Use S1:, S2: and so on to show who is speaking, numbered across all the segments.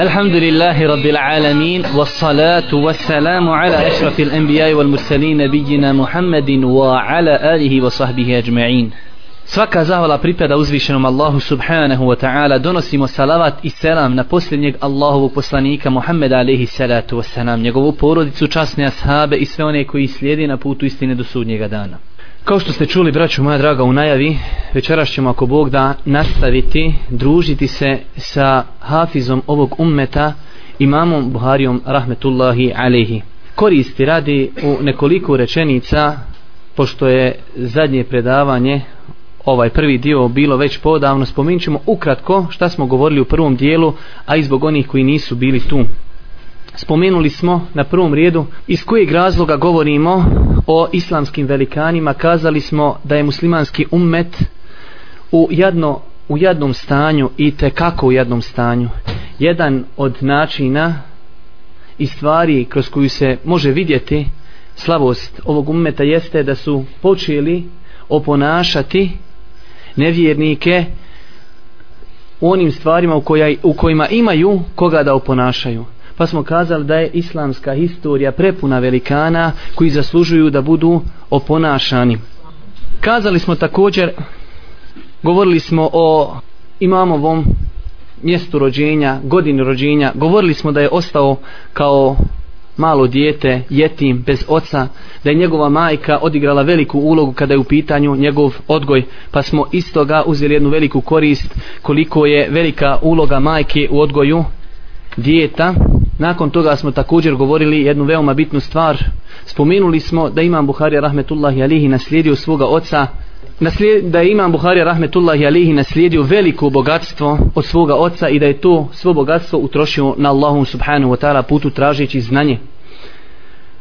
S1: الحمد لله رب العالمين والصلاة والسلام على أشرف الأنبياء والمرسلين نبينا محمد وعلى آله وصحبه أجمعين Svaka zahvala pripada uzvišenom Allahu subhanahu wa ta'ala donosimo salavat i selam na posljednjeg Allahovog poslanika Muhammeda alaihi salatu wa salam njegovu porodicu, časne ashabe i sve one koji slijedi na putu istine do sudnjega dana Kao što ste čuli, braću moja draga, u najavi, večeras ćemo, ako Bog da, nastaviti, družiti se sa hafizom ovog ummeta, imamom Buharijom, rahmetullahi alehi. Koristi radi u nekoliko rečenica, pošto je zadnje predavanje, ovaj prvi dio bilo već podavno, spominjit ćemo ukratko šta smo govorili u prvom dijelu, a i zbog onih koji nisu bili tu spomenuli smo na prvom redu iz kojeg razloga govorimo o islamskim velikanima. Kazali smo da je muslimanski ummet u jedno u jednom stanju i te kako u jednom stanju. Jedan od načina i stvari kroz koju se može vidjeti slavost ovog ummeta jeste da su počeli oponašati nevjernike u onim stvarima u, koja, u kojima imaju koga da oponašaju pa smo kazali da je islamska historija prepuna velikana koji zaslužuju da budu oponašani. Kazali smo također, govorili smo o imamovom mjestu rođenja, godini rođenja, govorili smo da je ostao kao malo dijete, jetim, bez oca, da je njegova majka odigrala veliku ulogu kada je u pitanju njegov odgoj, pa smo istoga uzeli jednu veliku korist koliko je velika uloga majke u odgoju dijeta. Nakon toga smo također govorili jednu veoma bitnu stvar. Spomenuli smo da imam Buharija rahmetullahi alihi naslijedio svoga oca Naslijed, da je imam Buharija rahmetullahi alihi naslijedio veliko bogatstvo od svoga oca i da je to svo bogatstvo utrošio na Allahum subhanahu wa ta'ala putu tražeći znanje.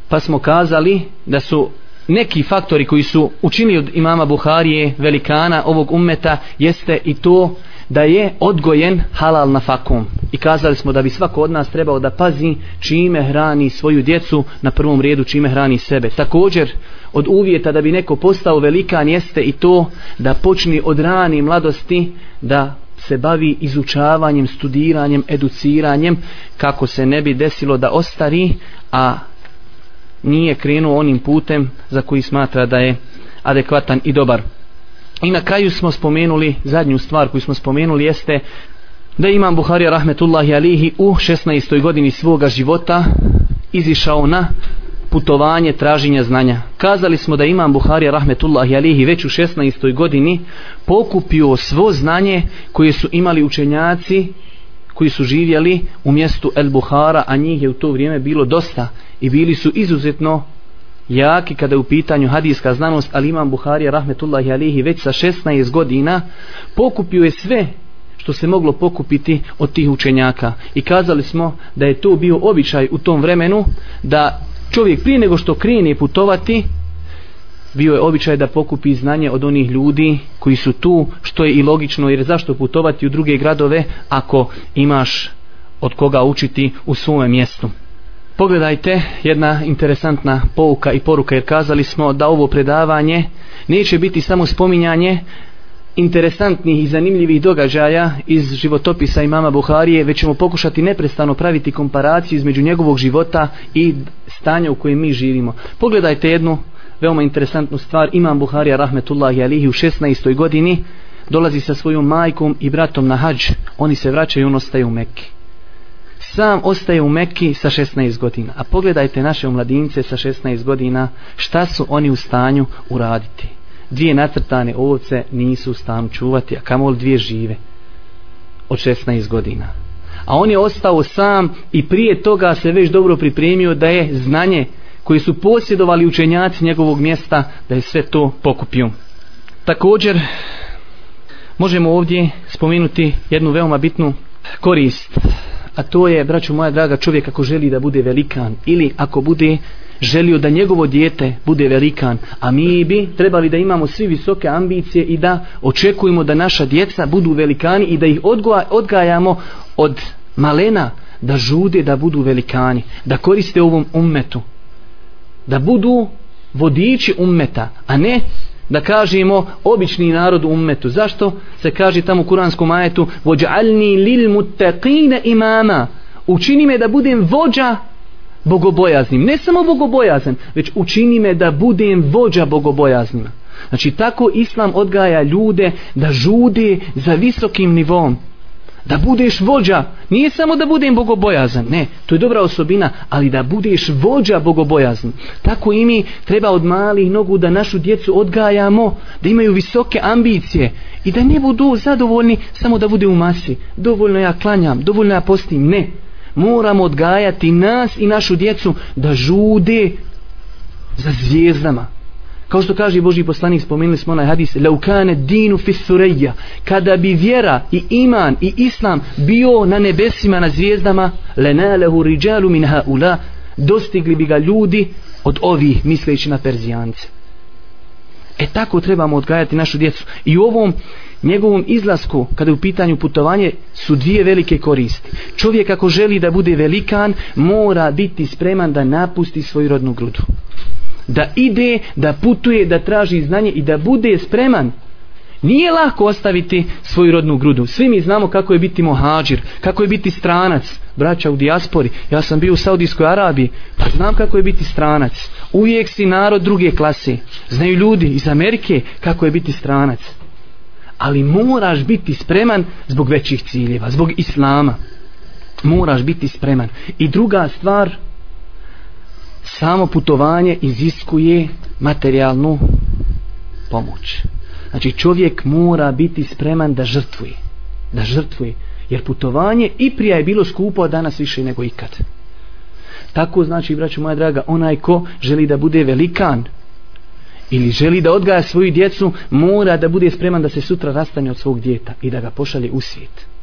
S1: Pa smo kazali da su neki faktori koji su učinili od imama Buharije velikana ovog ummeta jeste i to da je odgojen halal na fakum. I kazali smo da bi svako od nas trebao da pazi čime hrani svoju djecu na prvom redu čime hrani sebe. Također od uvjeta da bi neko postao velikan jeste i to da počni od rani mladosti da se bavi izučavanjem, studiranjem, educiranjem kako se ne bi desilo da ostari a nije krenuo onim putem za koji smatra da je adekvatan i dobar. I na kraju smo spomenuli, zadnju stvar koju smo spomenuli jeste da imam Buharija rahmetullahi alihi u 16. godini svoga života izišao na putovanje traženja znanja. Kazali smo da imam Buharija rahmetullahi alihi već u 16. godini pokupio svo znanje koje su imali učenjaci koji su živjeli u mjestu El Buhara, a njih je u to vrijeme bilo dosta i bili su izuzetno jaki kada je u pitanju hadijska znanost, ali imam Buharija rahmetullahi alihi već sa 16 godina pokupio je sve što se moglo pokupiti od tih učenjaka. I kazali smo da je to bio običaj u tom vremenu da čovjek prije nego što krene putovati bio je običaj da pokupi znanje od onih ljudi koji su tu što je i logično jer zašto putovati u druge gradove ako imaš od koga učiti u svome mjestu Pogledajte jedna interesantna pouka i poruka jer kazali smo da ovo predavanje neće biti samo spominjanje interesantnih i zanimljivih događaja iz životopisa imama Buharije, već ćemo pokušati neprestano praviti komparaciju između njegovog života i stanja u kojem mi živimo. Pogledajte jednu veoma interesantnu stvar. Imam Buharija rahmetullahi alihi u 16. godini dolazi sa svojom majkom i bratom na hađ. Oni se vraćaju i on ostaje u Mekke sam ostaje u Mekki sa 16 godina. A pogledajte naše omladince sa 16 godina, šta su oni u stanju uraditi. Dvije nacrtane ovce nisu u stanju čuvati, a kamol dvije žive od 16 godina. A on je ostao sam i prije toga se već dobro pripremio da je znanje koje su posjedovali učenjaci njegovog mjesta, da je sve to pokupio. Također, možemo ovdje spomenuti jednu veoma bitnu korist a to je, braću moja draga, čovjek ako želi da bude velikan ili ako bude želio da njegovo dijete bude velikan, a mi bi trebali da imamo svi visoke ambicije i da očekujemo da naša djeca budu velikani i da ih odgajamo od malena da žude da budu velikani, da koriste ovom ummetu, da budu vodiči ummeta, a ne da kažemo obični narod u ummetu. Zašto se kaže tamo u kuranskom ajetu vođa'alni lil muttaqine imama
S2: učini me da budem vođa bogobojaznim. Ne samo bogobojazan, već učini me da budem vođa bogobojaznima. Znači tako Islam odgaja ljude da žude za visokim nivom. Da budeš vođa, nije samo da budem bogobojazan, ne, to je dobra osobina, ali da budeš vođa bogobojazan. Tako i mi treba od malih nogu da našu djecu odgajamo, da imaju visoke ambicije i da ne budu zadovoljni samo da bude u masi. Dovoljno ja klanjam, dovoljno ja postim, ne. Moramo odgajati nas i našu djecu da žude za zvijezdama, Kao što kaže Boži poslanik, spomenuli smo onaj hadis, leukane dinu fisureja, kada bi vjera i iman i islam bio na nebesima, na zvijezdama, lenalehu riđalu min haula, dostigli bi ga ljudi od ovih, misleći na Perzijance. E tako trebamo odgajati našu djecu. I u ovom njegovom izlasku, kada je u pitanju putovanje, su dvije velike koristi. Čovjek ako želi da bude velikan, mora biti spreman da napusti svoju rodnu grudu da ide, da putuje, da traži znanje i da bude spreman. Nije lako ostaviti svoju rodnu grudu. Svi mi znamo kako je biti mohađir, kako je biti stranac, braća u dijaspori. Ja sam bio u Saudijskoj Arabiji, pa znam kako je biti stranac. Uvijek si narod druge klase. Znaju ljudi iz Amerike kako je biti stranac. Ali moraš biti spreman zbog većih ciljeva, zbog Islama. Moraš biti spreman. I druga stvar, samo putovanje iziskuje materijalnu pomoć. Znači čovjek mora biti spreman da žrtvuje. Da žrtvuje. Jer putovanje i prija je bilo skupo, a danas više nego ikad. Tako znači, braću moja draga, onaj ko želi da bude velikan ili želi da odgaja svoju djecu, mora da bude spreman da se sutra rastane od svog djeta i da ga pošalje u svijet.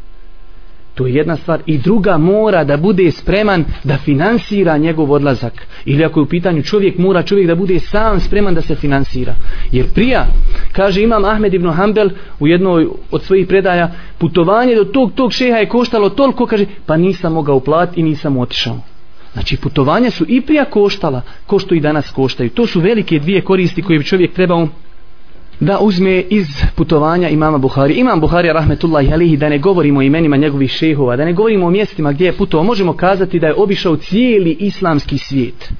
S2: To je jedna stvar. I druga mora da bude spreman da finansira njegov odlazak. Ili ako je u pitanju čovjek, mora čovjek da bude sam spreman da se finansira. Jer prija, kaže imam Ahmed ibn Hanbel u jednoj od svojih predaja, putovanje do tog tog šeha je koštalo toliko, kaže, pa nisam mogao platiti i nisam otišao. Znači putovanja su i prija koštala, ko što i danas koštaju. To su velike dvije koristi koje bi čovjek trebao da uzme iz putovanja imama Buhari. Imam Buhari rahmetullahi alihi da ne govorimo o imenima njegovih šehova, da ne govorimo o mjestima gdje je putovao, možemo kazati da je obišao cijeli islamski svijet.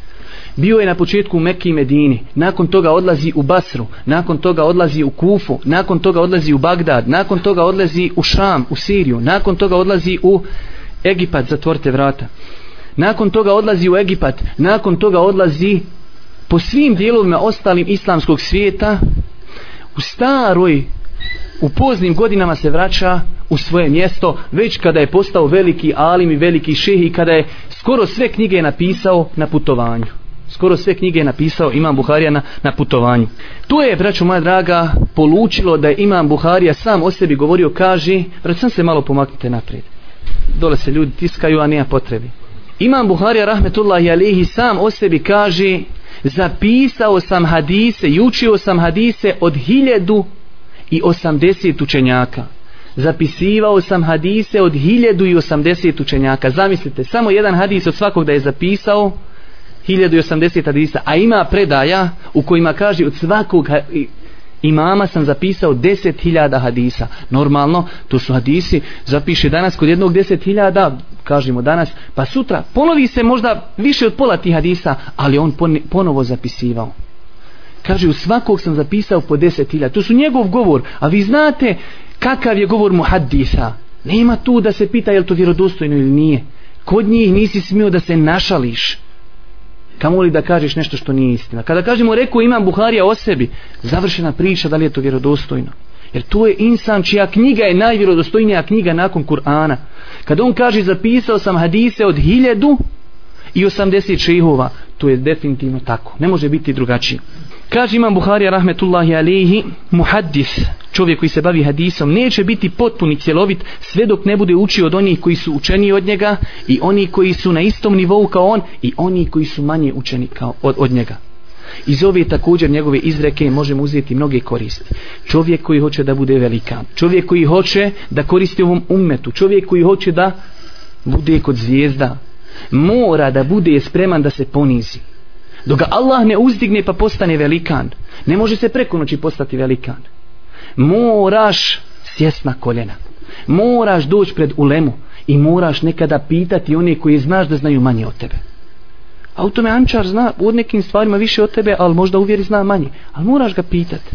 S2: Bio je na početku u Mekke i Medini, nakon toga odlazi u Basru, nakon toga odlazi u Kufu, nakon toga odlazi u Bagdad, nakon toga odlazi u Šam, u Siriju, nakon toga odlazi u Egipat, zatvorte vrata. Nakon toga odlazi u Egipat, nakon toga odlazi po svim dijelovima ostalim islamskog svijeta u staroj u poznim godinama se vraća u svoje mjesto već kada je postao veliki alim i veliki šeh i kada je skoro sve knjige napisao na putovanju. Skoro sve knjige je napisao Imam Buharija na, na putovanju. To je, braću moja draga polučilo da je Imam Buharija sam o sebi govorio kaže, vrat sam se malo pomaknite naprijed. Dole se ljudi tiskaju a nema potrebi Imam Buharija rahmetullahi alihi sam o sebi kaže zapisao sam hadise i učio sam hadise od hiljedu i osamdeset učenjaka. Zapisivao sam hadise od hiljedu i osamdeset učenjaka. Zamislite, samo jedan hadis od svakog da je zapisao hiljedu i osamdeset hadisa a ima predaja u kojima kaže od svakog imama sam zapisao deset hiljada hadisa. Normalno, to su hadisi, zapiše danas kod jednog deset hiljada, kažemo danas, pa sutra ponovi se možda više od pola tih hadisa, ali on ponovo zapisivao. Kaže, u svakog sam zapisao po deset hiljada. To su njegov govor, a vi znate kakav je govor muhaddisa. Nema tu da se pita je li to vjerodostojno ili nije. Kod njih nisi smio da se našališ kamo li da kažeš nešto što nije istina. Kada kažemo rekao imam Buharija o sebi, završena priča da li je to vjerodostojno. Jer to je insan čija knjiga je najvjerodostojnija knjiga nakon Kur'ana. Kada on kaže zapisao sam hadise od hiljadu i osamdeset šehova, to je definitivno tako. Ne može biti drugačije. Kaže imam Buharija rahmetullahi alihi, muhaddis, čovjek koji se bavi hadisom, neće biti potpuni cjelovit sve dok ne bude učio od onih koji su učeni od njega i oni koji su na istom nivou kao on i oni koji su manje učeni kao od, od njega. Iz ove također njegove izreke možemo uzeti mnoge koristi. Čovjek koji hoće da bude velikan, čovjek koji hoće da koristi ovom ummetu, čovjek koji hoće da bude kod zvijezda, mora da bude spreman da se ponizi dok ga Allah ne uzdigne pa postane velikan. Ne može se preko noći postati velikan. Moraš sjest na koljena. Moraš doći pred ulemu i moraš nekada pitati one koji znaš da znaju manje od tebe. A u tome Ančar zna u nekim stvarima više od tebe ali možda uvjeri zna manje. Ali moraš ga pitati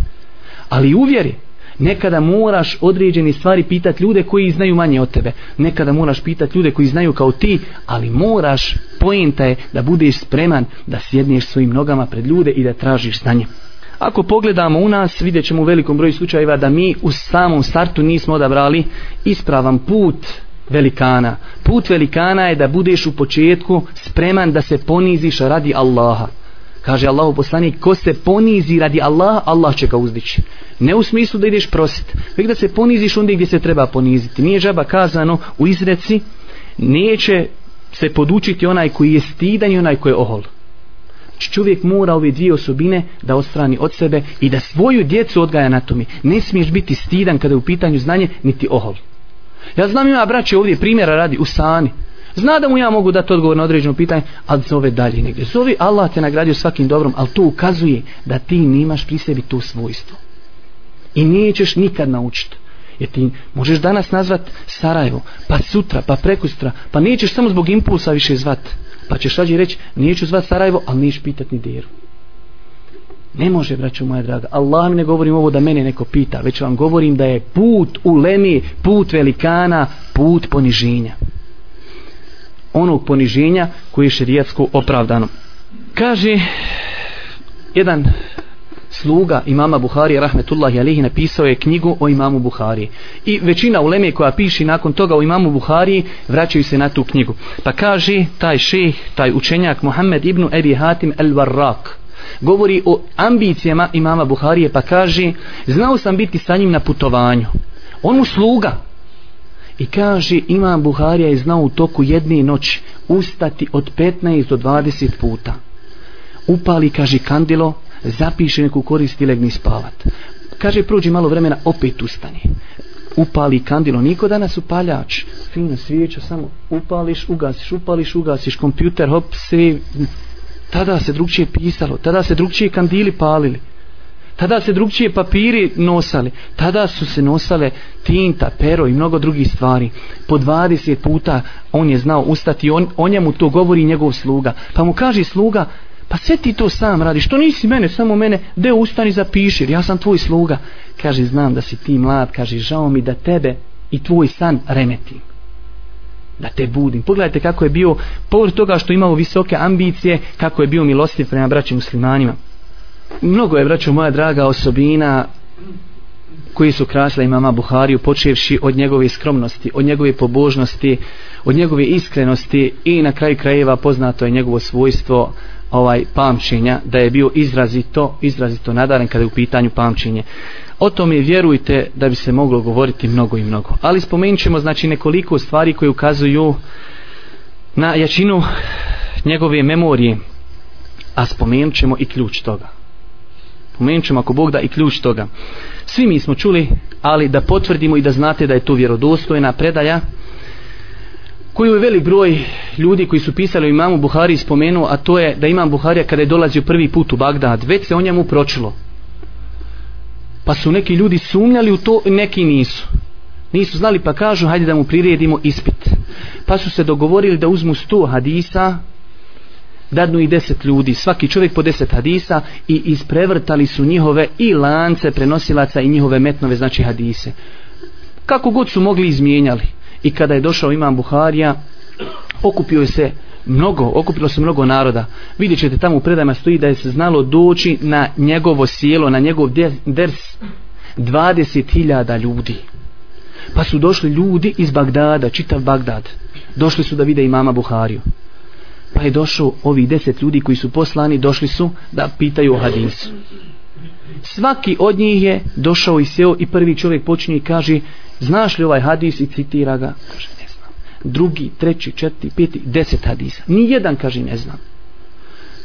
S2: ali uvjeri nekada moraš određene stvari pitati ljude koji znaju manje od tebe nekada moraš pitati ljude koji znaju kao ti ali moraš pojenta je da budeš spreman da sjedneš svojim nogama pred ljude i da tražiš znanje Ako pogledamo u nas, vidjet ćemo u velikom broju slučajeva da mi u samom startu nismo odabrali ispravan put velikana. Put velikana je da budeš u početku spreman da se poniziš radi Allaha. Kaže Allahu poslanik, ko se ponizi radi Allaha, Allah će ga uzdići. Ne u smislu da ideš prosit, već da se poniziš onda gdje se treba poniziti. Nije žaba kazano u izreci, neće se podučiti onaj koji je stidan i onaj koji je ohol. Znači, čovjek mora ove dvije osobine da ostrani od sebe i da svoju djecu odgaja na tome. Ne smiješ biti stidan kada je u pitanju znanje, niti ohol. Ja znam ima braće ovdje primjera radi u sani. Zna da mu ja mogu dati odgovor na određeno pitanje, ali zove dalje negdje. Zove Allah te nagradio svakim dobrom, ali to ukazuje da ti nimaš pri sebi to svojstvo. I nećeš nikad naučiti. Jer ti možeš danas nazvat Sarajevo, pa sutra, pa prekustra, pa nećeš samo zbog impulsa više zvat. Pa ćeš rađe reći, neću zvat Sarajevo, ali neš pitat ni deru. Ne može, braćo moja draga. Allah mi ne govorim ovo da mene neko pita, već vam govorim da je put u lemi, put velikana, put poniženja. Onog poniženja koji je šerijatsko opravdano. Kaže jedan sluga imama Buhari rahmetullahi alihi napisao je knjigu o imamu Buhari i većina uleme koja piši nakon toga o imamu Buhari vraćaju se na tu knjigu. Pa kaže taj šeh, taj učenjak Muhammed ibn Ebi Hatim el Varrak govori o ambicijama imama Buharije pa kaže znao sam biti sa njim na putovanju. On mu sluga i kaže imam Buharija je znao u toku jedne noći ustati od 15 do 20 puta upali kaže kandilo zapiše neku korist i legni spavat. Kaže, prođi malo vremena, opet ustani. Upali kandilo, niko danas upaljač. Fina svijeća, samo upališ, ugasiš, upališ, ugasiš, kompjuter, hop, sve. Tada se drugčije pisalo, tada se drugčije kandili palili. Tada se drugčije papiri nosali. Tada su se nosale tinta, pero i mnogo drugih stvari. Po 20 puta on je znao ustati, on, o njemu to govori njegov sluga. Pa mu kaže sluga, pa sve ti to sam radiš, to nisi mene, samo mene, Deo ustani zapiši, ja sam tvoj sluga. Kaže, znam da si ti mlad, kaže, žao mi da tebe i tvoj san remetim. Da te budim. Pogledajte kako je bio, povrd toga što imao visoke ambicije, kako je bio milostiv prema braćim muslimanima. Mnogo je, braćo moja draga, osobina koji su krasla imama Buhariju, počevši od njegove skromnosti, od njegove pobožnosti, od njegove iskrenosti i na kraju krajeva poznato je njegovo svojstvo ovaj pamćenja da je bio izrazito izrazito nadaren kada je u pitanju pamćenje. O tome vjerujte da bi se moglo govoriti mnogo i mnogo. Ali spomenut ćemo znači nekoliko stvari koje ukazuju na jačinu njegove memorije a spomenut ćemo i ključ toga spomenut ćemo ako Bog da i ključ toga svi mi smo čuli ali da potvrdimo i da znate da je to vjerodostojna predaja koju je velik broj ljudi koji su pisali o imamu Buhari spomenuo, a to je da imam Buharija kada je dolazio prvi put u Bagdad, već se o njemu pročilo. Pa su neki ljudi sumnjali u to, neki nisu. Nisu znali pa kažu, hajde da mu priredimo ispit. Pa su se dogovorili da uzmu sto hadisa, dadnu i deset ljudi, svaki čovjek po deset hadisa i isprevrtali su njihove i lance prenosilaca i njihove metnove, znači hadise. Kako god su mogli izmijenjali. I kada je došao imam Buharija okupio je se mnogo, okupilo se mnogo naroda. Vidjet ćete tamo u predajama stoji da je se znalo doći na njegovo sjelo na njegov ders 20.000 ljudi. Pa su došli ljudi iz Bagdada čitav Bagdad. Došli su da vide imama Buhariju pa je došao ovi deset ljudi koji su poslani došli su da pitaju o hadisu. Svaki od njih je došao i sjeo i prvi čovjek počinje i kaže znaš li ovaj hadis? I citira ga. Kaže ne znam. Drugi, treći, četiri, peti, deset hadisa. Ni jedan kaže ne znam.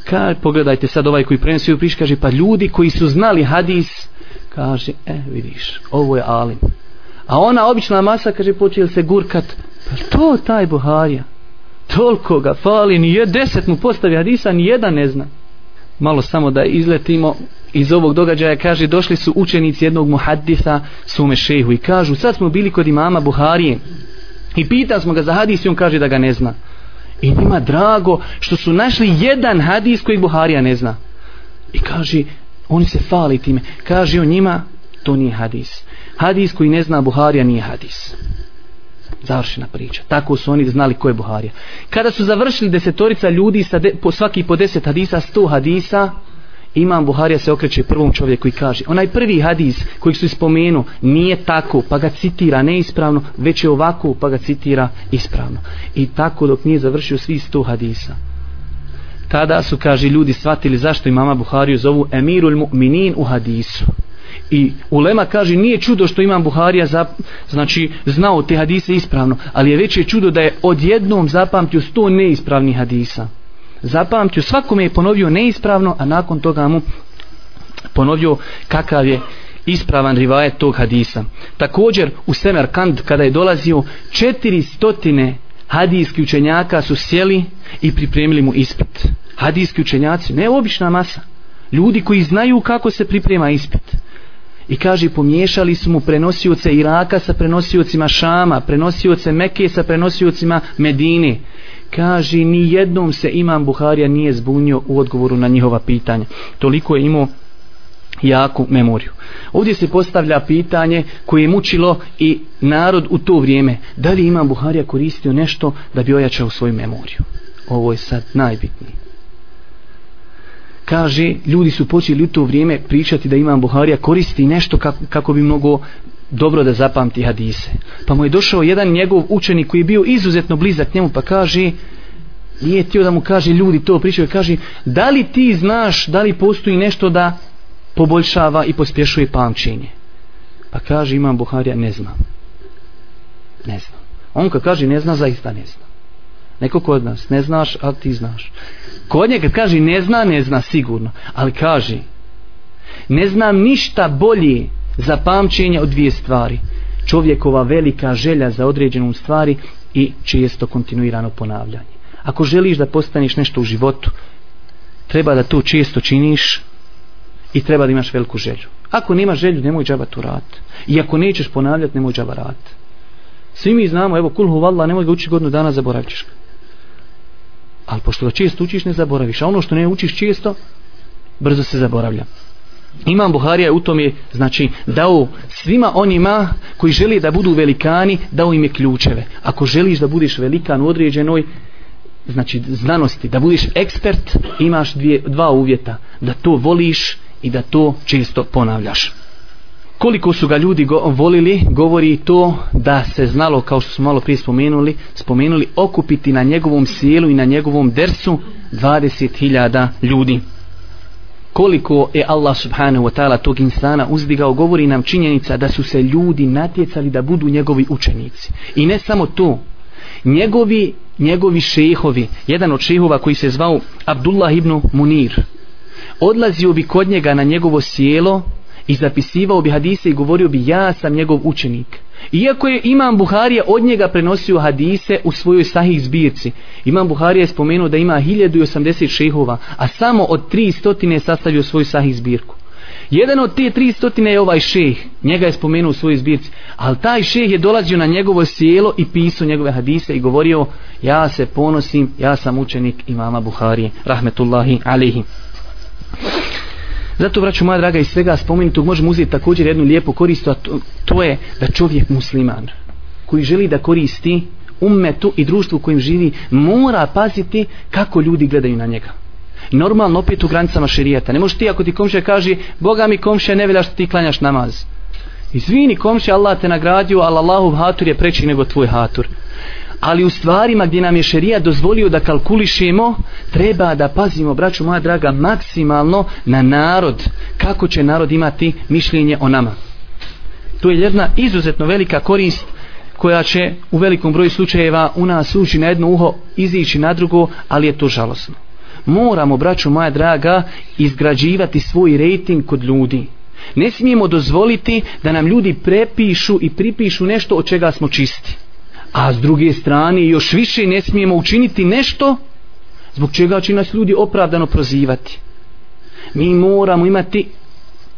S2: Ka, pogledajte sad ovaj koji prenosi u priš kaže pa ljudi koji su znali hadis kaže e vidiš ovo je alim. A ona obična masa kaže počeli se gurkat pa to taj Buharija? Toliko ga fali ni je deset mu postavi hadisa ni jedan ne zna malo samo da izletimo iz ovog događaja kaže došli su učenici jednog muhaddisa sume šehu i kažu sad smo bili kod imama Buharije I pita smo ga za hadis i on kaže da ga ne zna. I njima drago što su našli jedan hadis koji Buharija ne zna. I kaže, oni se fali time. Kaže on njima, to nije hadis. Hadis koji ne zna Buharija nije hadis. Završena priča. Tako su oni znali ko je Buharija. Kada su završili desetorica ljudi sa de, po svaki po deset hadisa, sto hadisa, Imam Buharija se okreće prvom čovjeku i kaže onaj prvi hadis koji su spomenu nije tako pa ga citira neispravno već je ovako pa ga citira ispravno i tako dok nije završio svi sto hadisa tada su kaže ljudi shvatili zašto imama Buhariju zovu Emirul Mu'minin u hadisu i Ulema kaže nije čudo što imam Buharija za, znači znao te hadise ispravno ali je veće čudo da je odjednom zapamtio sto neispravnih hadisa. Zapamtio svakome je ponovio neispravno a nakon toga mu ponovio kakav je ispravan rivajet tog hadisa. Također u Semerkand kada je dolazio četiri stotine hadijski učenjaka su sjeli i pripremili mu ispit. Hadijski učenjaci, ne obična masa. Ljudi koji znaju kako se priprema ispit i kaže pomiješali su mu prenosioce Iraka sa prenosiocima Šama prenosioce Mekke sa prenosiocima Medine. Kaže ni jednom se imam Buharija nije zbunio u odgovoru na njihova pitanja. Toliko je imao jaku memoriju. Ovdje se postavlja pitanje koje je mučilo i narod u to vrijeme. Da li imam Buharija koristio nešto da bi ojačao svoju memoriju? Ovo je sad najbitnije kaže ljudi su počeli u to vrijeme pričati da imam Buharija koristi nešto kako, kako bi mnogo dobro da zapamti hadise. Pa mu je došao jedan njegov učenik koji je bio izuzetno blizak njemu pa kaže nije tio da mu kaže ljudi to pričaju kaže da li ti znaš da li postoji nešto da poboljšava i pospješuje pamćenje? Pa kaže imam Buharija ne znam. Ne znam. On kad kaže ne zna zaista ne zna neko kod nas ne znaš a ti znaš. Kod nje kad kaže ne zna ne zna sigurno ali kaže ne znam ništa bolje za pamćenje od dvije stvari. Čovjekova velika želja za određenom stvari i često kontinuirano ponavljanje. Ako želiš da postaneš nešto u životu treba da to često činiš i treba da imaš veliku želju. Ako nema želju nemoj džaba tu rad i ako nećeš ponavljati nemoj džaba rad svi mi znamo evo kulhu valla nemoj ga učiti godinu dana zaboravit ćeš ga ali pošto ga često učiš ne zaboraviš. A ono što ne učiš često brzo se zaboravlja. Imam Buharija u tom je znači dao svima onima koji želi da budu velikani dao im je ključeve. Ako želiš da budeš velikan u određenoj znači znanosti da budeš ekspert imaš dvije, dva uvjeta. Da to voliš i da to često ponavljaš koliko su ga ljudi go, volili govori to da se znalo kao što smo malo prije spomenuli spomenuli okupiti na njegovom sjelu i na njegovom dersu 20.000 ljudi. Koliko je Allah subhanahu wa ta'ala tog insana uzdigao govori nam činjenica da su se ljudi natjecali da budu njegovi učenici. I ne samo to njegovi njegovi šehovi jedan od šehova koji se zvao Abdullah ibn Munir odlazio bi kod njega na njegovo sjelo i zapisivao bi hadise i govorio bi ja sam njegov učenik. Iako je imam Buharija od njega prenosio hadise u svojoj sahih zbirci imam Buharija je spomenuo da ima 1080 šehova a samo od 300 je sastavio svoju sahih zbirku. Jedan od te 300 je ovaj šeh, njega je spomenuo u svojoj zbirci, ali taj šeh je dolazio na njegovo sjelo i pisao njegove hadise i govorio, ja se ponosim, ja sam učenik imama Buharije, rahmetullahi alihi. Zato, braću moja draga, iz svega spomenutog možemo uzeti također jednu lijepu koristu, a to, to je da čovjek musliman, koji želi da koristi ummetu i društvu kojim živi, mora paziti kako ljudi gledaju na njega. Normalno opet u granicama šerijata. Ne možeš ti ako ti komšija kaže, Boga mi komšija ne velja što ti klanjaš namaz. Izvini komšija, Allah te nagradio, ali Allahov hatur je preći nego tvoj hatur ali u stvarima gdje nam je šerija dozvolio da kalkulišemo treba da pazimo braću moja draga maksimalno na narod. Kako će narod imati mišljenje o nama? To je jedna izuzetno velika korist koja će u velikom broju slučajeva u nas ući na jedno uho izići na drugo ali je to žalosno. Moramo braću moja draga izgrađivati svoj rejting kod ljudi. Ne smijemo dozvoliti da nam ljudi prepišu i pripišu nešto od čega smo čisti a s druge strane još više ne smijemo učiniti nešto zbog čega će nas ljudi opravdano prozivati. Mi moramo imati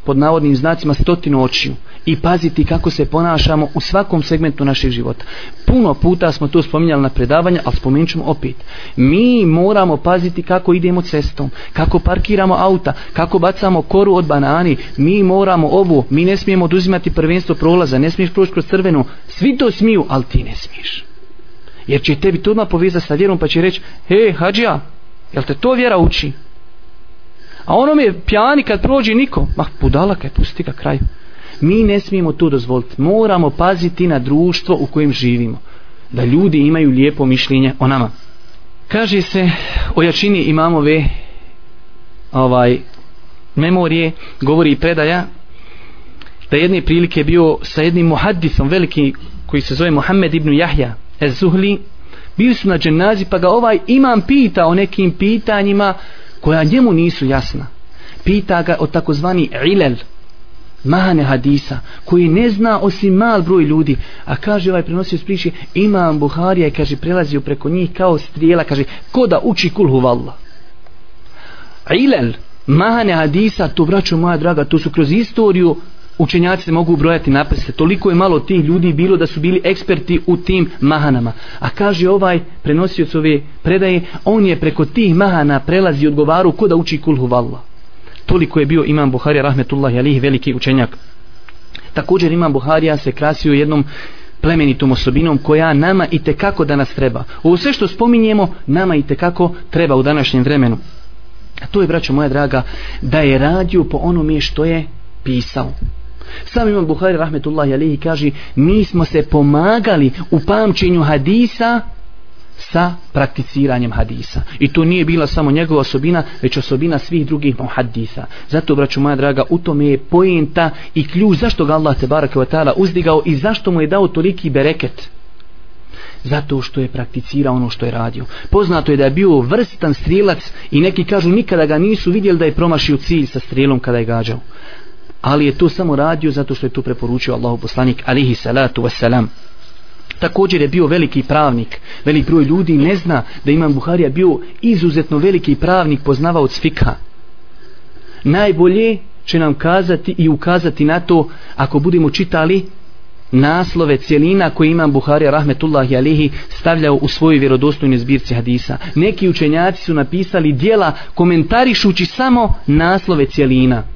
S2: pod navodnim znacima stotinu očiju i paziti kako se ponašamo u svakom segmentu našeg života. Puno puta smo to spominjali na predavanja, ali spomenut ćemo opet. Mi moramo paziti kako idemo cestom, kako parkiramo auta, kako bacamo koru od banani, mi moramo ovo, mi ne smijemo oduzimati prvenstvo prolaza, ne smiješ proći kroz crvenu, svi to smiju, ali ti ne smiješ. Jer će tebi to odmah povezati sa vjerom pa će reći, he, hađija, jel te to vjera uči? A ono je pjani kad prođe niko, mah budala kaj, pusti ga kraju. Mi ne smijemo to dozvoliti. Moramo paziti na društvo u kojem živimo. Da ljudi imaju lijepo mišljenje o nama. Kaže se o jačini imamove ovaj, memorije, govori i predaja, da jedne prilike bio sa jednim muhaddisom veliki koji se zove Muhammed ibn Jahja ez Zuhli, bili su na dženazi pa ga ovaj imam pita o nekim pitanjima koja njemu nisu jasna. Pita ga o takozvani ilel, mane hadisa, koji ne zna osim mal broj ljudi, a kaže ovaj prenosio spriči, imam Buharija i kaže prelazio preko njih kao strijela, kaže, ko da uči kulhu valla. Ilel, mane hadisa, to braćo moja draga, to su kroz istoriju učenjaci se mogu brojati naprste. Toliko je malo tih ljudi bilo da su bili eksperti u tim mahanama. A kaže ovaj prenosioc ove predaje, on je preko tih mahana prelazi odgovaru ko da uči kulhu valla. Toliko je bio imam Buharija rahmetullahi alihi veliki učenjak. Također imam Buharija se krasio jednom plemenitom osobinom koja nama i kako da nas treba. Ovo sve što spominjemo nama i kako treba u današnjem vremenu. A to je, braćo moja draga, da je radio po onome što je pisao. Sam imam Buhari rahmetullahi alihi kaže mi smo se pomagali u pamćenju hadisa sa prakticiranjem hadisa. I to nije bila samo njegova osobina, već osobina svih drugih muhaddisa. Zato, braću moja draga, u tome je pojenta i ključ zašto ga Allah te baraka wa ta'ala uzdigao i zašto mu je dao toliki bereket. Zato što je prakticirao ono što je radio. Poznato je da je bio vrstan strilac i neki kažu nikada ga nisu vidjeli da je promašio cilj sa strilom kada je gađao ali je to samo radio zato što je to preporučio Allahu poslanik alihi salatu wasalam. Također je bio veliki pravnik. Velik broj ljudi ne zna da Imam Buharija bio izuzetno veliki pravnik poznavao cvika. Najbolje će nam kazati i ukazati na to ako budemo čitali naslove cijelina koje Imam Buharija rahmetullahi alihi stavljao u svojoj vjerodostojnoj zbirci hadisa. Neki učenjaci su napisali dijela komentarišući samo naslove cijelina.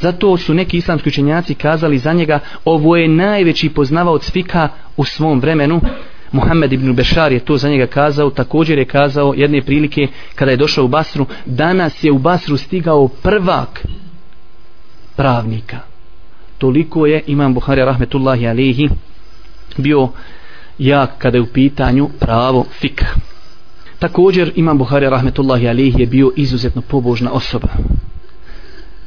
S2: Zato su neki islamski učenjaci kazali za njega ovo je najveći poznavaoc fika u svom vremenu. Muhammed ibn Bešar je to za njega kazao, također je kazao jedne prilike kada je došao u Basru, danas je u Basru stigao prvak pravnika. Toliko je Imam Buhari rahmetullahi alihi bio jak kada je u pitanju pravo fikha. Također Imam Buhari rahmetullahi alihi je bio izuzetno pobožna osoba.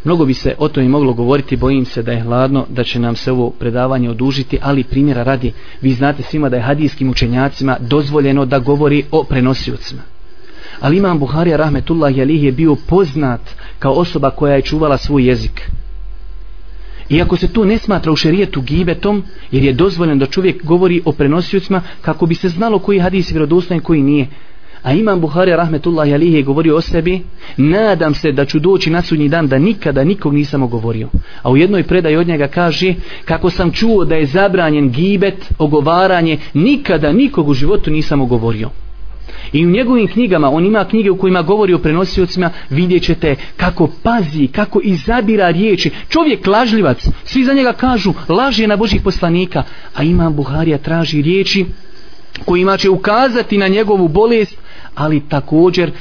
S2: Mnogo bi se o tome moglo govoriti, bojim se da je hladno, da će nam se ovo predavanje odužiti, ali primjera radi, vi znate svima da je hadijskim učenjacima dozvoljeno da govori o prenosiocima. Ali imam Buharija Rahmetullah Jalih je bio poznat kao osoba koja je čuvala svoj jezik. Iako se to ne smatra u šerijetu gibetom, jer je dozvoljeno da čovjek govori o prenosiocima kako bi se znalo koji hadis je vjerodostojan koji nije, A imam Buhari rahmetullahi alihi je govorio o sebi, nadam se da ću doći na sudnji dan da nikada nikog nisam govorio. A u jednoj predaji od njega kaže, kako sam čuo da je zabranjen gibet, ogovaranje, nikada nikog u životu nisam govorio. I u njegovim knjigama, on ima knjige u kojima govori o prenosiocima, vidjet ćete kako pazi, kako izabira riječi. Čovjek lažljivac, svi za njega kažu, laž je na Božih poslanika, a Imam Buharija traži riječi kojima će ukazati na njegovu bolest, ali također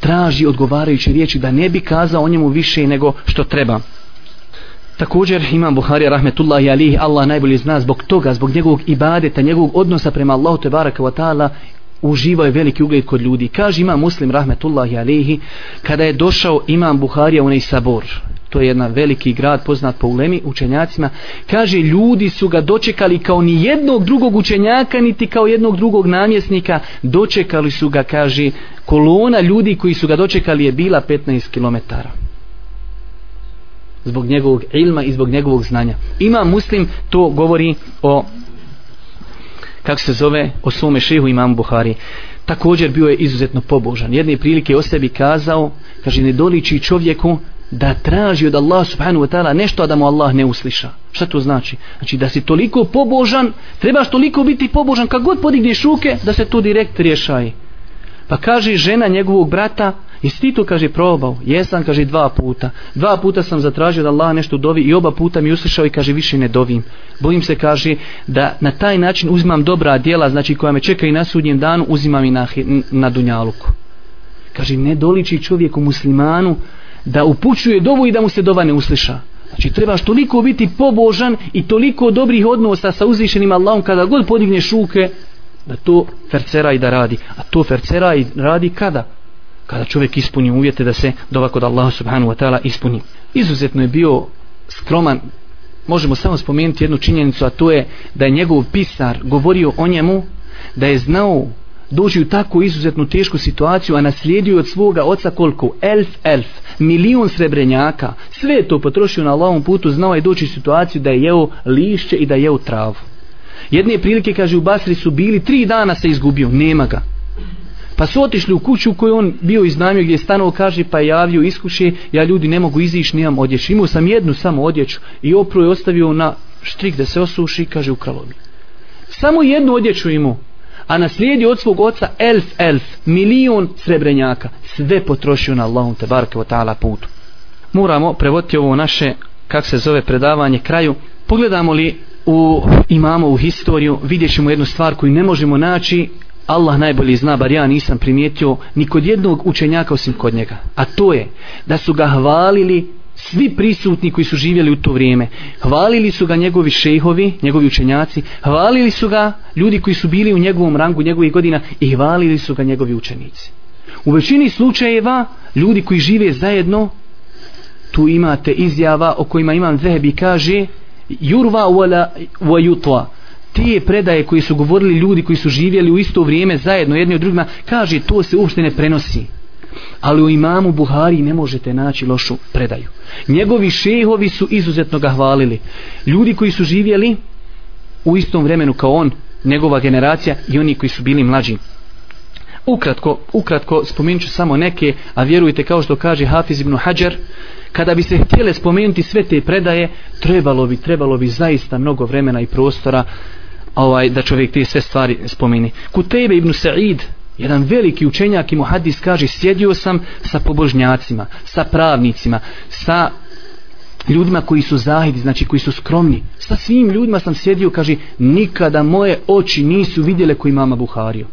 S2: traži odgovarajuće riječi da ne bi kazao o njemu više nego što treba. Također imam Buhari rahmetullahi alihi, Allah najbolje zna zbog toga, zbog njegovog ibadeta, njegovog odnosa prema Allahu te baraka wa ta'ala, uživao je veliki ugled kod ljudi. Kaže imam muslim rahmetullahi alihi, kada je došao imam Buharija u nej sabor, to je jedan veliki grad poznat po ulemi učenjacima, kaže ljudi su ga dočekali kao ni jednog drugog učenjaka, niti kao jednog drugog namjesnika, dočekali su ga, kaže, kolona ljudi koji su ga dočekali je bila 15 km. Zbog njegovog ilma i zbog njegovog znanja. Ima muslim, to govori o kako se zove, o svome šehu imam Buhari. Također bio je izuzetno pobožan. Jedne prilike o sebi kazao, kaže, ne doliči čovjeku da traži od Allah subhanahu wa ta'ala nešto a da mu Allah ne usliša. Šta to znači? Znači da si toliko pobožan, trebaš toliko biti pobožan kad god podigneš ruke da se to direkt rješaje. Pa kaže žena njegovog brata, jesi ti to kaže probao? Jesam, kaže dva puta. Dva puta sam zatražio da Allah nešto dovi i oba puta mi uslišao i kaže više ne dovim. Bojim se kaže da na taj način uzimam dobra djela, znači koja me čeka i na sudnjem danu, uzimam i na, na dunjaluku. Kaže ne doliči čovjeku muslimanu da upućuje dovu i da mu se dova ne usliša. Znači trebaš toliko biti pobožan i toliko dobrih odnosa sa uzvišenim Allahom kada god podigneš ruke da to fercera i da radi. A to fercera i radi kada? Kada čovjek ispuni uvjete da se dova kod Allaha subhanahu wa ta'ala ispuni. Izuzetno je bio skroman možemo samo spomenuti jednu činjenicu a to je da je njegov pisar govorio o njemu da je znao doći u takvu izuzetnu tešku situaciju, a naslijedio od svoga oca koliko? Elf, elf, milion srebrenjaka. Sve to potrošio na Allahom putu, znao je doći u situaciju da je jeo lišće i da je jeo travu. Jedne prilike, kaže, u Basri su bili, tri dana se izgubio, nema ga. Pa su otišli u kuću koju on bio iznajmio gdje je stanovo, kaže, pa javio iskuše, ja ljudi ne mogu izići, nemam odjeću. Imao sam jednu samo odjeću i opru je ostavio na štrik da se osuši, kaže, ukralo mi. Samo jednu odjeću imao a naslijedi od svog oca elf elf, milion srebrenjaka, sve potrošio na Allahom te barke o ta'ala putu. Moramo prevoditi ovo naše, kak se zove predavanje, kraju. Pogledamo li u imamo u historiju, vidjet ćemo jednu stvar koju ne možemo naći, Allah najbolji zna, bar ja nisam primijetio ni kod jednog učenjaka osim kod njega. A to je da su ga hvalili svi prisutni koji su živjeli u to vrijeme hvalili su ga njegovi šejhovi njegovi učenjaci hvalili su ga ljudi koji su bili u njegovom rangu njegovih godina i hvalili su ga njegovi učenici. U većini slučajeva ljudi koji žive zajedno tu imate izjava o kojima imam zehebi kaže jurva wala wa yutwa te predaje koji su govorili ljudi koji su živjeli u isto vrijeme zajedno jedni od drugima kaže to se uopšte ne prenosi ali u imamu Buhari ne možete naći lošu predaju. Njegovi šehovi su izuzetno ga hvalili. Ljudi koji su živjeli u istom vremenu kao on, njegova generacija i oni koji su bili mlađi. Ukratko, ukratko spomenut ću samo neke, a vjerujte kao što kaže Hafiz ibn Hajar, kada bi se htjele spomenuti sve te predaje, trebalo bi, trebalo bi zaista mnogo vremena i prostora ovaj, da čovjek te sve stvari spomeni. Kutejbe ibn Sa'id, jedan veliki učenjak i muhadis kaže sjedio sam sa pobožnjacima sa pravnicima sa ljudima koji su zahidi znači koji su skromni. Sa svim ljudima sam sjedio kaže nikada moje oči nisu vidjele koji mama Buhario.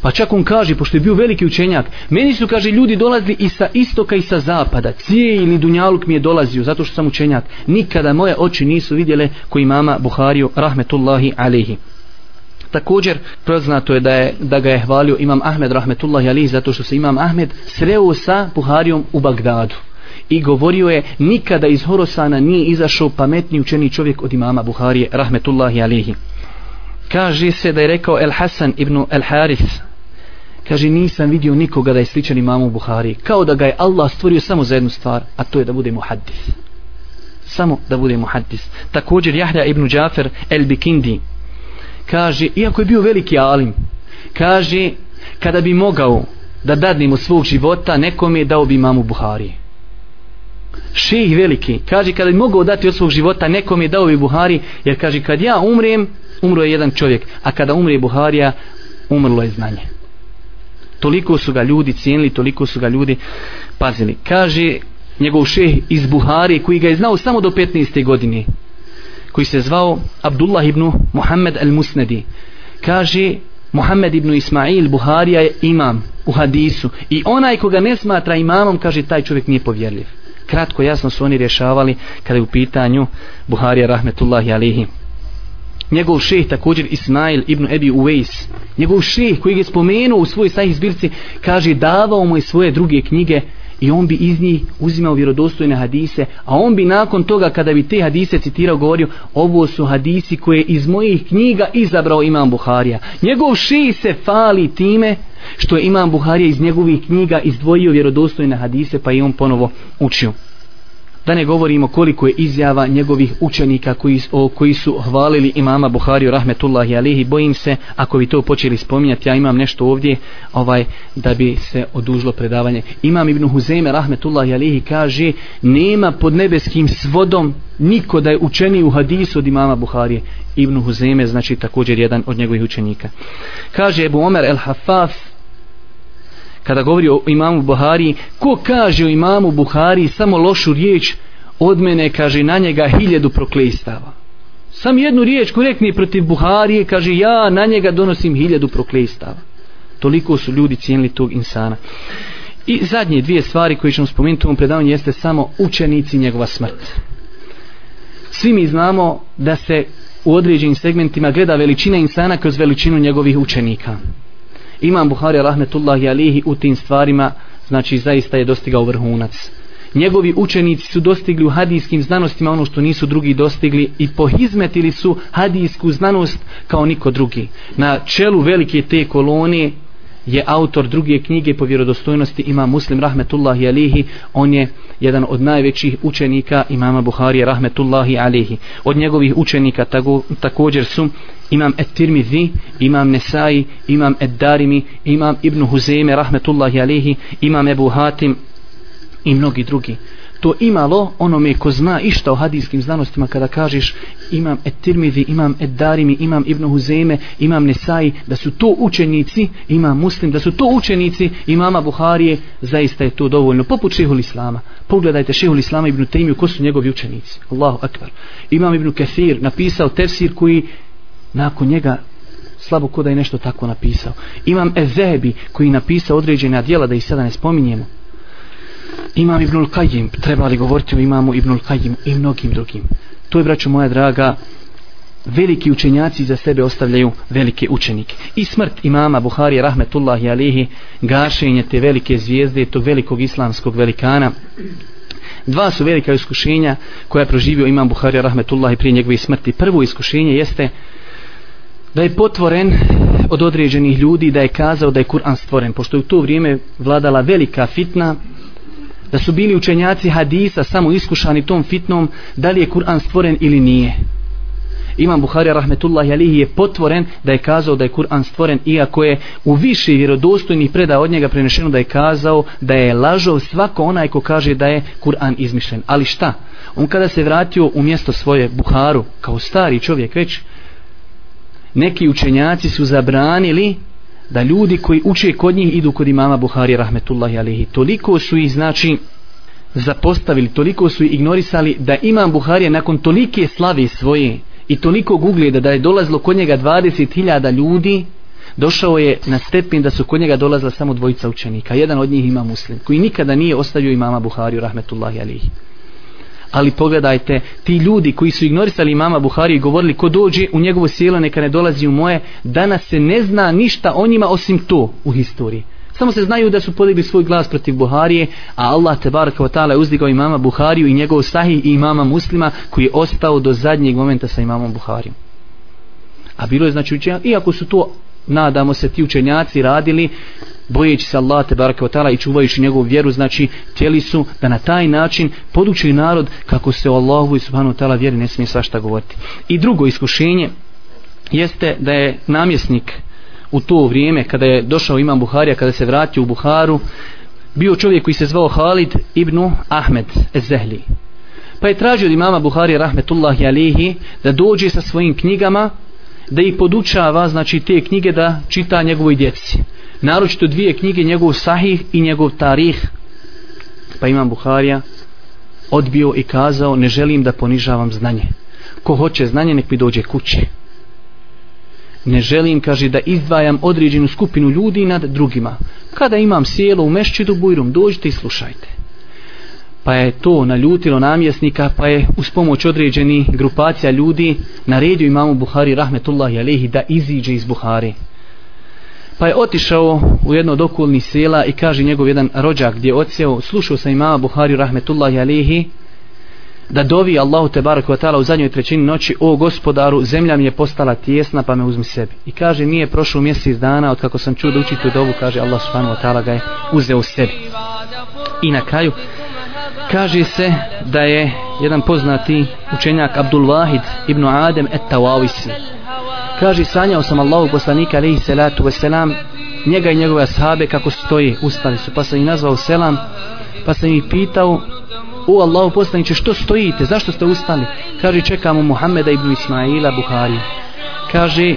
S2: pa čak on kaže pošto je bio veliki učenjak meni su kaže ljudi dolazili i sa istoka i sa zapada. Cijeli dunjaluk mi je dolazio zato što sam učenjak. Nikada moje oči nisu vidjele koji mama Buhario, rahmetullahi alehi Također poznato je da je da ga je hvalio Imam Ahmed rahmetullahi alejhi zato što se Imam Ahmed sreo sa Buharijom u Bagdadu. I govorio je nikada iz Horosana nije izašao pametni učeni čovjek od imama Buharije rahmetullahi alihi kaže se da je rekao El Hasan ibn El Haris kaže nisam vidio nikoga da je sličan imamu Buhari kao da ga je Allah stvorio samo za jednu stvar a to je da bude muhaddis. Samo da bude muhaddis. Također Jahja ibn Džafer El Bikindi kaže, iako je bio veliki alim, kaže, kada bi mogao da dadnemo svog života, nekom je dao bi mamu Buhari. Šejh veliki, kaže, kada bi mogao dati od svog života, nekom je dao bi Buhari, jer kaže, kad ja umrem, umro je jedan čovjek, a kada umre Buharija, umrlo je znanje. Toliko su ga ljudi cijenili, toliko su ga ljudi pazili. Kaže, njegov šejh iz Buhari, koji ga je znao samo do 15. godine, koji se zvao Abdullah ibn Muhammed al-Musnedi kaže Muhammed ibn Ismail Buharija je imam u hadisu i onaj koga ne smatra imamom kaže taj čovjek nije povjerljiv. Kratko jasno su oni rješavali kada je u pitanju Buharija rahmetullahi alihi njegov šeh također Ismail ibn Ebi Uwais. Njegov šeh koji je spomenuo u svojoj sahih zbirci kaže davao mu je svoje druge knjige i on bi iz njih uzimao vjerodostojne hadise, a on bi nakon toga kada bi te hadise citirao govorio, ovo su hadisi koje iz mojih knjiga izabrao Imam Buharija. Njegov ši se fali time što je Imam Buharija iz njegovih knjiga izdvojio vjerodostojne hadise pa i on ponovo učio da ne govorimo koliko je izjava njegovih učenika koji, o, koji su hvalili imama Buhariju rahmetullahi alihi. Bojim se ako bi to počeli spominjati ja imam nešto ovdje ovaj da bi se odužilo predavanje. Imam Ibn Huzeme rahmetullahi alihi kaže nema pod nebeskim svodom niko da je učeni u hadisu od imama Buharije. Ibn Huzeme znači također jedan od njegovih učenika. Kaže Ebu Omer el Hafaf kada govori o imamu Buhari ko kaže o imamu Buhari samo lošu riječ od mene kaže na njega hiljedu proklistava sam jednu riječ korektni protiv Buharije kaže ja na njega donosim hiljadu proklistava toliko su ljudi cijenili tog insana. I zadnje dvije stvari koje ćemo spomenuti u ovom predavanju jeste samo učenici njegova smrt. Svi mi znamo da se u određenim segmentima gleda veličina insana kroz veličinu njegovih učenika. Imam Buhari rahmetullahi alihi u tim stvarima znači zaista je dostigao vrhunac. Njegovi učenici su dostigli u hadijskim znanostima ono što nisu drugi dostigli i pohizmetili su hadijsku znanost kao niko drugi. Na čelu velike te kolonije je autor druge knjige po vjerodostojnosti ima muslim rahmetullahi alihi on je jedan od najvećih učenika imama Buharije rahmetullahi alihi od njegovih učenika tako, također su imam Et-Tirmidhi, imam Nesai, imam Ed-Darimi, imam Ibn Huzeme rahmetullahi alihi, imam Ebu Hatim i mnogi drugi. To imalo onome ko zna išta o hadijskim znanostima kada kažeš imam Et-Tirmidhi, imam Ed-Darimi, imam Ibn Huzeme, imam Nesai, da su to učenici, imam Muslim, da su to učenici imama Buharije, zaista je to dovoljno. Poput šehul Islama. Pogledajte šehul Islama Ibn Tejmiju, ko su njegovi učenici. Allahu akbar. Imam Ibn Kathir napisao tefsir koji nakon njega slabo ko da je nešto tako napisao. Imam Ezebi koji napisao određena djela da ih sada ne spominjemo. Imam Ibnul Kajim, treba li govoriti o imamu Ibnul Kajim i mnogim drugim. To je, braćo moja draga, veliki učenjaci za sebe ostavljaju velike učenike. I smrt imama Buhari rahmetullahi alihi, gašenje te velike zvijezde, tog velikog islamskog velikana, Dva su velika iskušenja koja je proživio imam Buhari rahmetullahi prije njegove smrti. Prvo iskušenje jeste da je potvoren od određenih ljudi da je kazao da je Kur'an stvoren pošto je u to vrijeme vladala velika fitna da su bili učenjaci hadisa samo iskušani tom fitnom da li je Kur'an stvoren ili nije Imam Buhari rahmetullahi alihi je potvoren da je kazao da je Kur'an stvoren iako je u više vjerodostojnih preda od njega prenešeno da je kazao da je lažov svako onaj ko kaže da je Kur'an izmišljen ali šta? On kada se vratio u mjesto svoje Buharu kao stari čovjek već neki učenjaci su zabranili da ljudi koji uče kod njih idu kod imama Buhari rahmetullahi alihi. Toliko su ih znači zapostavili, toliko su ih ignorisali da imam Buharija nakon tolike slave svoje i toliko ugleda da je dolazilo kod njega 20.000 ljudi došao je na stepen da su kod njega dolazila samo dvojica učenika. Jedan od njih ima muslim koji nikada nije ostavio imama Buhariju rahmetullahi alihi ali pogledajte ti ljudi koji su ignorisali imama Buhari i govorili ko dođe u njegovo sjelo neka ne dolazi u moje. Danas se ne zna ništa o njima osim to u historiji. Samo se znaju da su podigli svoj glas protiv Buharije a Allah te baraka wa ta'ala je uzdigao imama Buhariju i njegov sahih i imama muslima koji je ostao do zadnjeg momenta sa imamom Buharijom. A bilo je znači učenja iako su to nadamo se ti učenjaci radili bojeći se Allah te baraka ta'ala i čuvajući njegovu vjeru znači htjeli su da na taj način podučuju narod kako se o Allahu i subhanahu ta'ala vjeri ne smije svašta govoriti. I drugo iskušenje jeste da je namjesnik u to vrijeme kada je došao imam Buharija kada se vratio u Buharu bio čovjek koji se zvao Halid ibn Ahmed Ezehli pa je tražio od imama Buharija rahmetullahi alihi da dođe sa svojim knjigama da ih podučava znači te knjige da čita njegovoj djeci naročito dvije knjige njegov sahih i njegov tarih. Pa imam Buharija odbio i kazao ne želim da ponižavam znanje. Ko hoće znanje nek mi dođe kući ne želim kaže da izdvajam određenu skupinu ljudi nad drugima. Kada imam sjelo u mešćidu bujrum dođite i slušajte. Pa je to naljutilo namjesnika pa je uz pomoć određeni grupacija ljudi naredio imamu Buhari rahmetullahi alehi da iziđe iz Buhari pa je otišao u jedno od okolnih sela i kaže njegov jedan rođak gdje je odsjeo slušao sam imama Buhari rahmetullahi alihi, da dovi Allahu te barak ta'ala u zadnjoj trećini noći o gospodaru zemlja mi je postala tijesna pa me uzmi sebi. I kaže nije prošlo mjesec dana od kako sam čuo da učiti dovu kaže Allah subhanahu wa ta'ala ga je uzeo u sebi. I na kraju kaže se da je jedan poznati učenjak Abdul Wahid ibn Adem et Tawawisi kaže sanjao sam Allahog poslanika alaihi salatu wasalam njega i njegove ashabe kako stoji ustali su. Pa sam ih nazvao selam pa sam ih pitao u Allahu poslaniće što stojite? Zašto ste ustali? Kaže čekamo Muhammeda ibn Ismaila Buhari kaže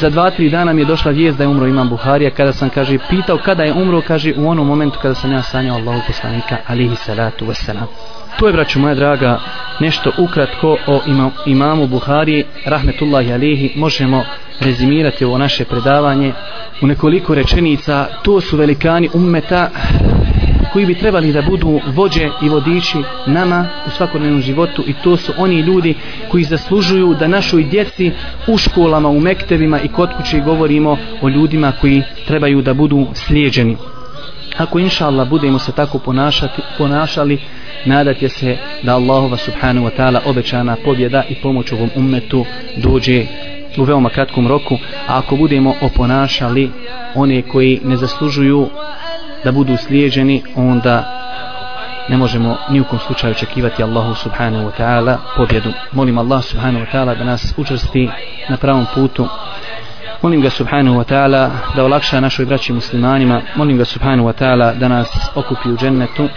S2: za dva, tri dana mi je došla vijest da je umro imam Buharija kada sam kaže pitao kada je umro kaže u onom momentu kada sam ja sanjao Allahu poslanika alihi salatu wasalam to je braću moja draga nešto ukratko o imam, imamu Buhari rahmetullahi alihi možemo rezimirati ovo naše predavanje u nekoliko rečenica. To su velikani ummeta koji bi trebali da budu vođe i vodiči nama u svakodnevnom životu i to su oni ljudi koji zaslužuju da našoj djeci u školama, u mektevima i kod kuće govorimo o ljudima koji trebaju da budu slijeđeni. Ako inša Allah budemo se tako ponašati, ponašali, nadat je se da Allahova subhanahu wa ta'ala obećana pobjeda i pomoć ovom ummetu dođe u veoma kratkom roku, a ako budemo oponašali one koji ne zaslužuju da budu slijeđeni, onda ne možemo ni u kom slučaju očekivati Allahu subhanahu wa ta'ala pobjedu. Molim Allah subhanahu wa ta'ala da nas učrsti na pravom putu. Molim ga subhanahu wa ta'ala da olakša našoj braći muslimanima. Molim ga subhanahu wa ta'ala da nas okupi u džennetu.